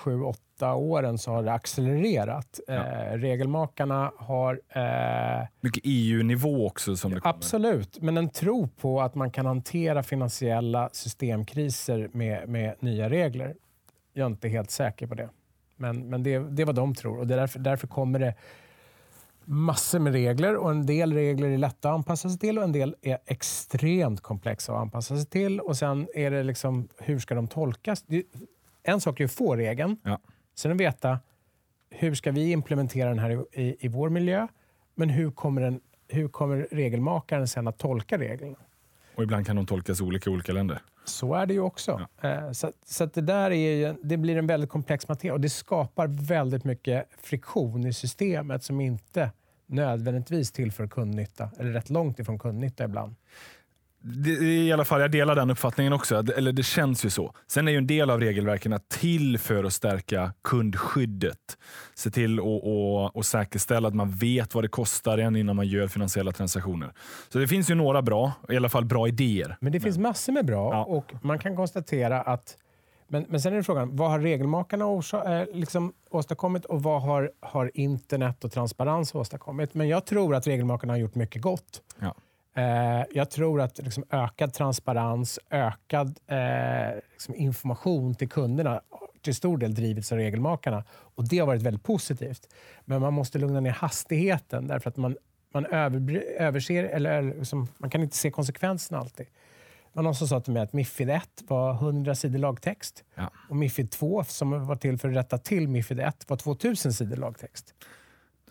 sju, åtta åren så har det accelererat. Eh, regelmakarna har eh, Mycket EU-nivå också. som det kommer. Absolut, men en tro på att man kan hantera finansiella systemkriser med, med nya regler. Jag är inte helt säker på det. Men, men det, det är vad de tror och det är därför, därför kommer det massor med regler och en del regler är lätta att anpassa sig till och en del är extremt komplexa att anpassa sig till. Och sen är det liksom, hur ska de tolkas? En sak är att få regeln. Ja. Sen att veta hur ska vi implementera den här i, i, i vår miljö? Men hur kommer, den, hur kommer regelmakaren sen att tolka reglerna? Och ibland kan de tolkas olika i olika länder. Så är det ju också. Eh, Så, så det där är ju, det blir en väldigt komplex materia och det skapar väldigt mycket friktion i systemet som inte nödvändigtvis tillför kundnytta, eller rätt långt ifrån kundnytta ibland. Det, i alla fall, jag delar den uppfattningen också. Eller det känns ju så. Sen är ju en del av regelverken till för att stärka kundskyddet. Se till att och, och säkerställa att man vet vad det kostar en innan man gör finansiella transaktioner. Så det finns ju några bra, i alla fall bra idéer. Men det finns massor med bra Ja. och man kan konstatera att men, men sen är det frågan, vad har regelmakarna orsa, eh, liksom åstadkommit och vad har, har internet och transparens åstadkommit? Men jag tror att regelmakarna har gjort mycket gott. Ja. Eh, jag tror att liksom ökad transparens, ökad eh, liksom information till kunderna till stor del drivits av regelmakarna. Och Det har varit väldigt positivt. Men man måste lugna ner hastigheten därför att man, man över, överser, eller liksom, man kan inte se konsekvenserna alltid. Var någon som sa till mig att Mifid 1 var 100 sidor lagtext Ja. och Mifid 2, som var till för att rätta till Mifid 1, var 2000 sidor lagtext.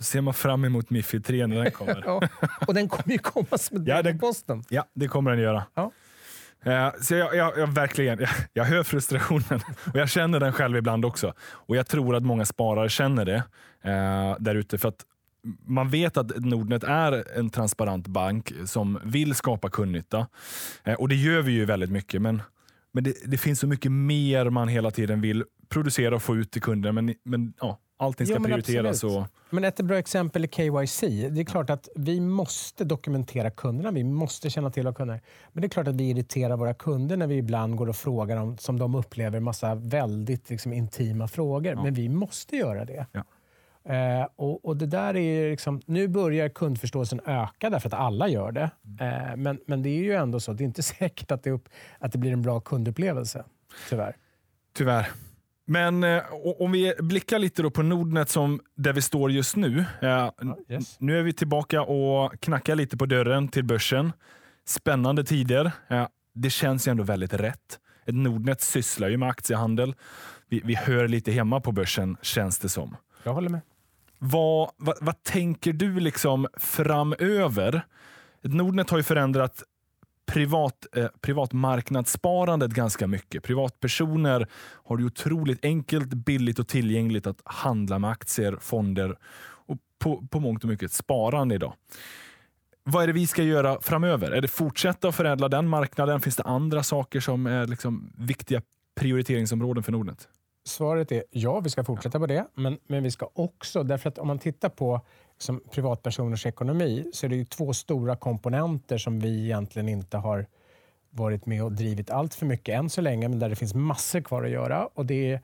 Ser man fram emot Mifid 3 när den kommer. Ja, och den kommer ju komma som ett Ja, den- på posten. Ja, det kommer den göra. Ja. Eh, Så jag, jag, jag, verkligen, jag, jag hör frustrationen och jag känner den själv ibland också. Och Jag tror att många sparare känner det eh, där ute. För att man vet att Nordnet är en transparent bank som vill skapa kundnytta. Eh, och det gör vi ju väldigt mycket. Men, men det, det finns så mycket mer man hela tiden vill producera och få ut till kunden. Men, men ja, allting ska Jo, men prioriteras. Och, Men ett bra exempel är KYC. Det är klart att vi måste dokumentera kunderna. Vi måste känna till våra kunder. Men det är klart att vi irriterar våra kunder när vi ibland går och frågar dem, som de upplever, massa väldigt liksom, intima frågor. Men vi måste göra det. Ja. Eh, och, och det där är liksom, Nu börjar kundförståelsen öka därför att alla gör det. Eh, men, men det är ju ändå så. Det är inte säkert att det, upp, att det blir en bra kundupplevelse. Tyvärr. Tyvärr. Men eh, om vi blickar lite på Nordnet som där vi står just nu. Eh, Ja, yes. Nu är vi tillbaka och knackar lite på dörren till börsen. Spännande tider. Eh, det känns ju ändå väldigt rätt. Ett Nordnet sysslar ju med aktiehandel. Vi, vi hör lite hemma på börsen känns det som. Jag håller med. Vad, vad, vad tänker du liksom framöver? Ett Nordnet har ju förändrat privat, eh, privatmarknadssparandet ganska mycket. Privatpersoner har det otroligt enkelt, billigt och tillgängligt att handla med aktier, fonder och på, på mångt och mycket sparande idag. Vad är det vi ska göra framöver? Är det fortsätta att förädla den marknaden? Finns det andra saker som är liksom viktiga prioriteringsområden för Nordnet? Svaret är ja, vi ska fortsätta på det. Men, men vi ska också, därför att om man tittar på liksom, privatpersoners ekonomi så är det ju två stora komponenter som vi egentligen inte har varit med och drivit allt för mycket än så länge, men där det finns massor kvar att göra. Och det är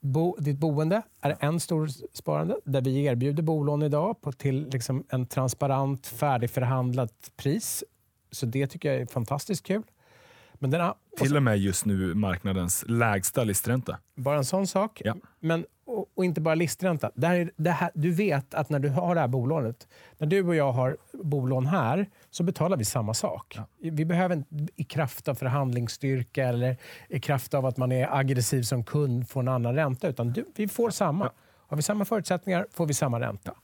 bo, ditt boende är en stor sparande där vi erbjuder bolån idag på till liksom en transparent, färdigförhandlat pris. Så det tycker jag är fantastiskt kul. Men den, till och med just nu marknadens lägsta listränta. Bara en sån sak. Ja. Men och, och, inte bara listränta. Det här, det här, du vet att när du har det här bolånet, när du och jag har bolån här, så betalar vi samma sak. Ja. Vi behöver inte i kraft av förhandlingsstyrka eller i kraft av att man är aggressiv som kund få en annan ränta, utan du, vi får samma. Har vi samma förutsättningar får vi samma ränta.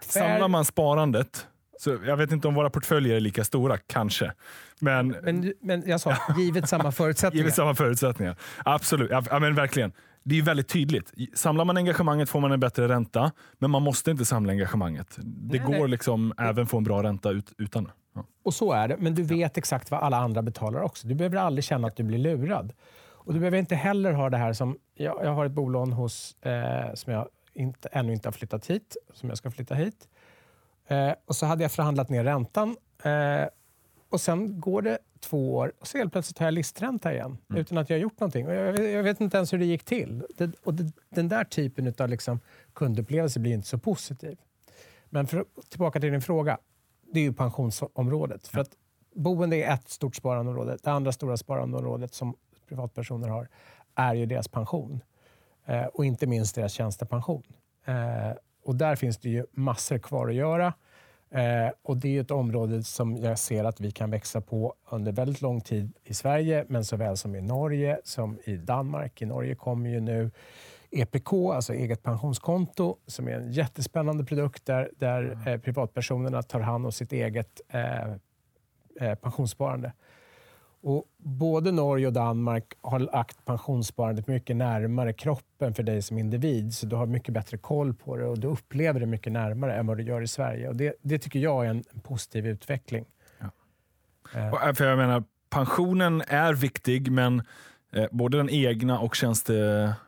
Samlar man sparandet så jag vet inte om våra portföljer är lika stora, kanske. Men, men, men jag sa, givet samma förutsättningar. givet samma förutsättningar. Absolut, ja, men verkligen det är väldigt tydligt. Samlar man engagemanget får man en bättre ränta, men man måste inte samla engagemanget. Det nej, går nej. liksom även få en bra ränta ut, utan. Ja. Och så är det, men du vet exakt vad alla andra betalar också. Du behöver aldrig känna att du blir lurad. Och Du behöver inte heller ha det här som... Jag, jag har ett bolån hos, eh, som jag inte, ännu inte har flyttat hit, som jag ska flytta hit. Eh, och så hade jag förhandlat ner räntan. Eh, och Sen går det två år och så helt plötsligt har jag listränta igen mm. utan att jag har gjort någonting. Och jag, vet, jag vet inte ens hur det gick till. Det, och det, den där typen av liksom kundupplevelse blir inte så positiv. Men för, tillbaka till din fråga. Det är ju pensionsområdet. För att boende är ett stort sparandeområde. Det andra stora sparandeområdet som privatpersoner har är ju deras pension. Eh, och inte minst deras tjänstepension. Eh, och där finns det ju massor kvar att göra. Eh, och Det är ett område som jag ser att vi kan växa på under väldigt lång tid i Sverige, men såväl som i Norge som i Danmark. I Norge kommer ju nu EPK, alltså eget pensionskonto, som är en jättespännande produkt där, där eh, privatpersonerna tar hand om sitt eget eh, eh pensionssparande. Och både Norge och Danmark har lagt pensionssparandet mycket närmare kroppen för dig som individ. Så du har mycket bättre koll på det och du upplever det mycket närmare än vad du gör i Sverige. Och det, det tycker jag är en positiv utveckling. Ja. Eh. För jag menar, pensionen är viktig, men eh, både den egna och tjänste,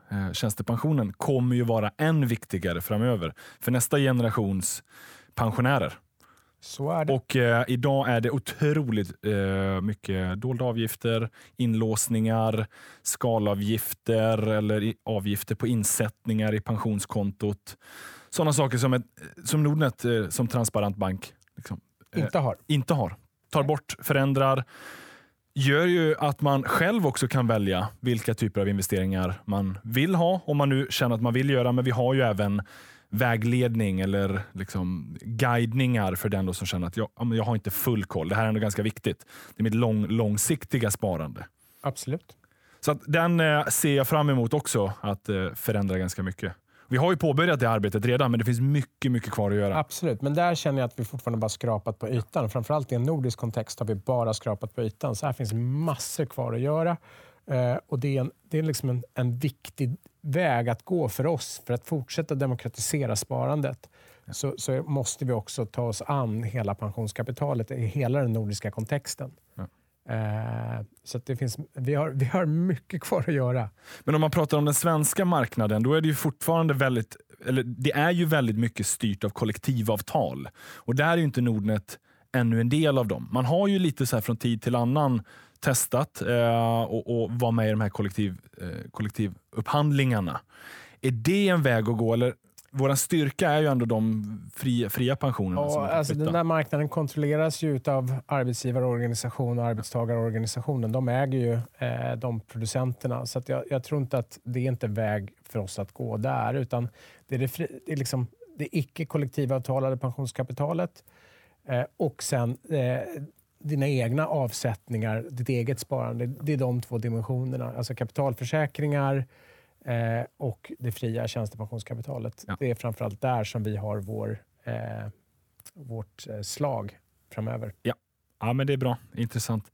eh, tjänstepensionen kommer ju vara än viktigare framöver för nästa generations pensionärer. Så är det. Och eh, idag är det otroligt eh, mycket dolda avgifter, inlåsningar, skalavgifter eller avgifter på insättningar i pensionskontot. Sådana saker som, ett, som Nordnet eh, som transparent bank liksom, eh, inte har. Inte har. Tar bort, förändrar gör ju att man själv också kan välja vilka typer av investeringar man vill ha, om man nu känner att man vill göra. Men vi har ju även vägledning eller liksom guidningar för den som känner att jag, jag har inte full koll. Det här är ändå ganska viktigt. Det är mitt lång, långsiktiga sparande. Absolut. Så att den eh, ser jag fram emot också att eh, förändra ganska mycket. Vi har ju påbörjat det arbetet redan, men det finns mycket, mycket kvar att göra. Absolut, men där känner jag att vi fortfarande bara skrapat på ytan. Framförallt i en nordisk kontext har vi bara skrapat på ytan. Så här finns massor kvar att göra. Eh, och Det är, en, det är liksom en, en viktig väg att gå för oss för att fortsätta demokratisera sparandet. Ja. Så, så, måste vi också ta oss an hela pensionskapitalet i hela den nordiska kontexten. Ja. Eh, så det finns, vi, har, vi har mycket kvar att göra. Men om man pratar om den svenska marknaden, då är det ju fortfarande väldigt, eller det är ju väldigt mycket styrt av kollektivavtal. Och där är ju inte Nordnet ännu en del av dem. Man har ju lite så från tid till annan testat eh, och, och vara med i de här kollektiv, eh, kollektivupphandlingarna. Är det en väg att gå? Eller, vår styrka är ju ändå de fria, fria pensionerna. Ja, alltså den där marknaden kontrolleras ju av arbetsgivarorganisation och arbetstagarorganisationen. De äger ju eh, de producenterna. Så jag, jag, tror inte att det är inte väg för oss att gå där. Utan det är det, fri, det, är liksom det icke kollektivavtalade pensionskapitalet eh, och sen eh, dina egna avsättningar, ditt eget sparande. Det är de två dimensionerna. Alltså kapitalförsäkringar eh, och det fria tjänstepensionskapitalet. Ja. Det är framförallt där som vi har vår, eh, vårt eh, slag framöver. Ja. ja, men det är bra. Intressant.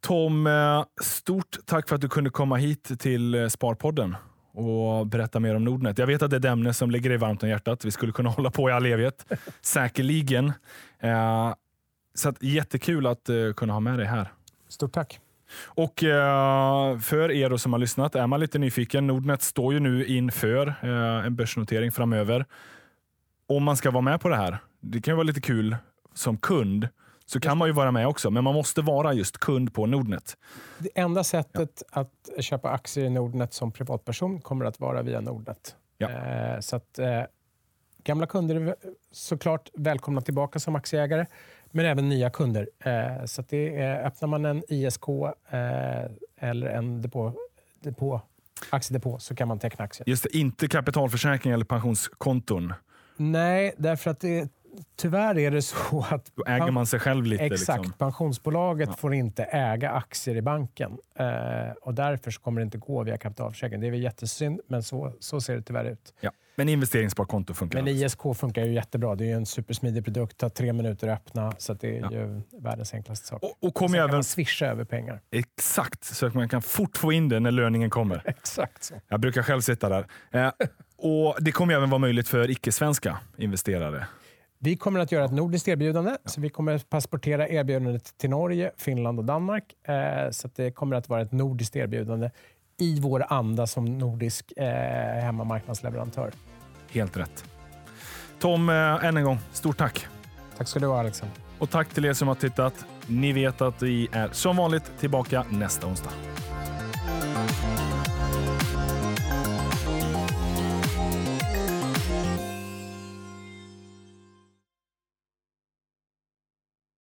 Tom, eh, stort tack för att du kunde komma hit till eh, Sparpodden och berätta mer om Nordnet. Jag vet att det är ett ämne som ligger dig varmt om hjärtat. Vi skulle kunna hålla på i all evighet, säkerligen. Så att, jättekul att uh, kunna ha med dig här. Stort tack. Och uh, för er som har lyssnat, är man lite nyfiken, Nordnet står ju nu inför uh, en börsnotering framöver. om man ska vara med på det här, det kan ju vara lite kul som kund, så kan man ju vara med också, men man måste vara just kund på Nordnet. Det enda sättet ja. att köpa aktier i Nordnet som privatperson kommer att vara via Nordnet. Ja. Eh, så att, eh, gamla kunder är såklart välkomna tillbaka som aktieägare, men även nya kunder. Eh, så det är, öppnar man en ISK eh, eller en depå, depå, aktiedepå så kan man teckna aktier. Just det, inte kapitalförsäkring eller pensionskonton. Nej, därför att det, tyvärr är det så att... Då äger man sig själv lite. Exakt. Liksom. Pensionsbolaget ja. får inte äga aktier i banken. Eh, och Därför kommer det inte gå via kapitalförsäkring. Det är väl jättesynd, men så, så ser det tyvärr ut. Ja. Men investeringssparkonto funkar Men ISK funkar ju jättebra. Det är en supersmidig produkt, tar tre minuter att öppna, så det är ja. ju världens enklaste sak. Och, och kommer även... kan man swisha över pengar. Exakt, så att man kan fort få in det när löningen kommer. Exakt så. Jag brukar själv sitta där. Eh, och Det kommer även vara möjligt för icke-svenska investerare. Vi kommer att göra ett nordiskt erbjudande. Ja. Så vi kommer att passportera erbjudandet till Norge, Finland och Danmark. Eh, så det kommer att vara ett nordiskt erbjudande i vår anda som nordisk eh, hemmamarknadsleverantör. Helt rätt. Tom, eh, än en gång, stort tack. Tack ska du ha, Alexander. Och tack till er som har tittat. Ni vet att vi är som vanligt tillbaka nästa onsdag.